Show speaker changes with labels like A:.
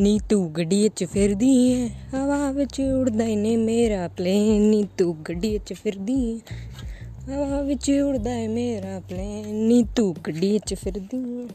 A: ਨੀ ਤੂੰ ਗੱਡੀ 'ਚ ਫਿਰਦੀ ਐ। ਹਵਾ ਵਿੱਚ ਉੜਦਾ ਈ ਮੇਰਾ ਪਲੇਨ ਨੀ ਤੂੰ ਗੱਡੀ 'ਚ ਫਿਰਦੀ ਐ। ਹਵਾ ਵਿੱਚ ਉੜਦਾ ਏ ਮੇਰਾ ਪਲੇਨ ਨੀ ਤੂੰ ਗੱਡੀ 'ਚ ਫਿਰਦੀ ਐ।